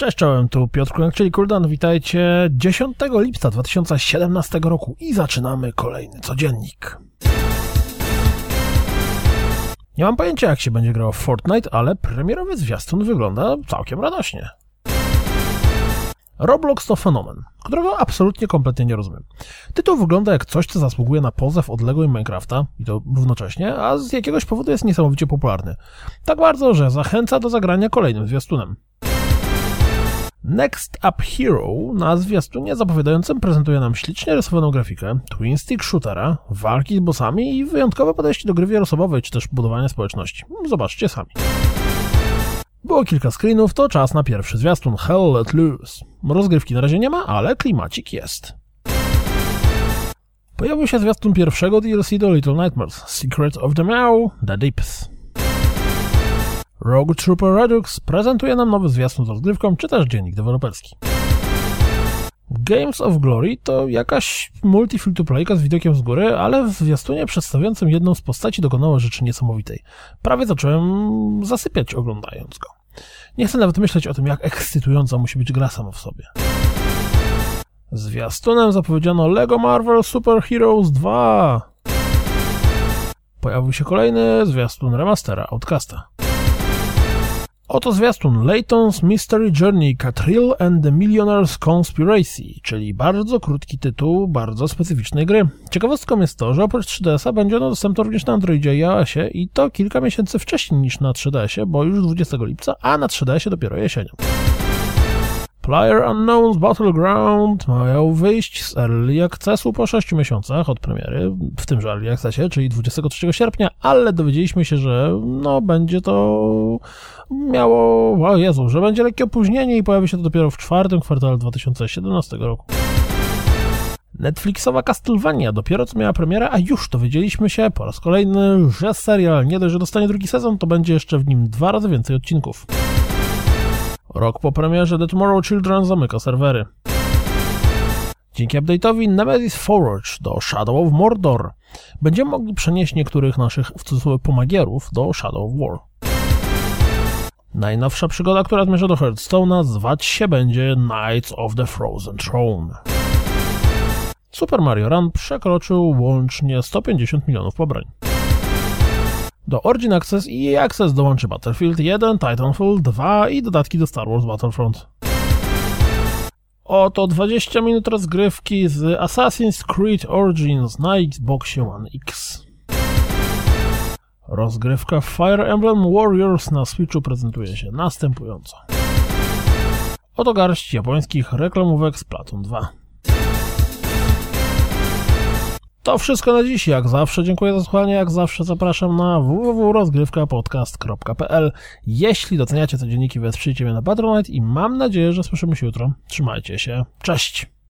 Cześć, czołem, tu Piotr Kulek, czyli Kuldan. Witajcie 10 lipca 2017 roku i zaczynamy kolejny codziennik. Nie mam pojęcia, jak się będzie grało w Fortnite, ale premierowy zwiastun wygląda całkiem radośnie. Roblox to fenomen, którego absolutnie kompletnie nie rozumiem. Tytuł wygląda jak coś, co zasługuje na pozew odległej Minecrafta, i to równocześnie, a z jakiegoś powodu jest niesamowicie popularny. Tak bardzo, że zachęca do zagrania kolejnym zwiastunem. Next Up Hero na zwiastunie zapowiadającym prezentuje nam ślicznie rysowaną grafikę, twin stick shootera, walki z bossami i wyjątkowe podejście do gry wielosobowej czy też budowania społeczności. Zobaczcie sami. Było kilka screenów, to czas na pierwszy zwiastun Hell Let Loose. Rozgrywki na razie nie ma, ale klimacik jest. Pojawił się zwiastun pierwszego DLC do Little Nightmares, Secret of the Meow, The Deeps. Rogue Trooper Redux prezentuje nam nowy zwiastun z rozgrywką, czy też dziennik deweloperski. Games of Glory to jakaś multi-free-to-playka z widokiem z góry, ale w zwiastunie przedstawiającym jedną z postaci dokonało rzeczy niesamowitej. Prawie zacząłem zasypiać oglądając go. Nie chcę nawet myśleć o tym, jak ekscytująca musi być gra sama w sobie. Zwiastunem zapowiedziano LEGO Marvel Super Heroes 2. Pojawił się kolejny zwiastun remastera Outcasta. Oto zwiastun Layton's Mystery Journey Catrill and the Millionaire's Conspiracy, czyli bardzo krótki tytuł bardzo specyficznej gry. Ciekawostką jest to, że oprócz 3DS-a będzie ono dostępne również na Androidzie i iOSie i to kilka miesięcy wcześniej niż na 3DS-ie, bo już 20 lipca, a na 3DS-ie dopiero jesienią. Player Unknown's Battleground mają wyjść z Early Accessu po 6 miesiącach od premiery, w tymże Early Accessie, czyli 23 sierpnia, ale dowiedzieliśmy się, że no będzie to miało, o Jezu, że będzie lekkie opóźnienie i pojawi się to dopiero w czwartym kwartale 2017 roku. Netflixowa Castlevania dopiero co miała premierę, a już dowiedzieliśmy się po raz kolejny, że serial nie dość, że dostanie drugi sezon, to będzie jeszcze w nim dwa razy więcej odcinków. Rok po premierze The Tomorrow Children zamyka serwery. Dzięki update'owi Nemesis Forge do Shadow of Mordor będziemy mogli przenieść niektórych naszych w cudzysłowie pomagierów do Shadow of War. Najnowsza przygoda, która zmierza do Hearthstone'a, zwać się będzie Knights of the Frozen Throne. Super Mario Run przekroczył łącznie 150 milionów pobrań. Do Origin Access i EA Access dołączy Battlefield 1, Titanfall 2 i dodatki do Star Wars Battlefront. Oto 20 minut rozgrywki z Assassin's Creed Origins na Xboxie One X. Rozgrywka Fire Emblem Warriors na Switchu prezentuje się następująco. Oto garść japońskich reklamówek z Platon 2. To wszystko na dziś. Jak zawsze dziękuję za słuchanie. Jak zawsze zapraszam na www.rozgrywkapodcast.pl Jeśli doceniacie te dzienniki, wesprzyjcie mnie na Patronite i mam nadzieję, że słyszymy się jutro. Trzymajcie się. Cześć!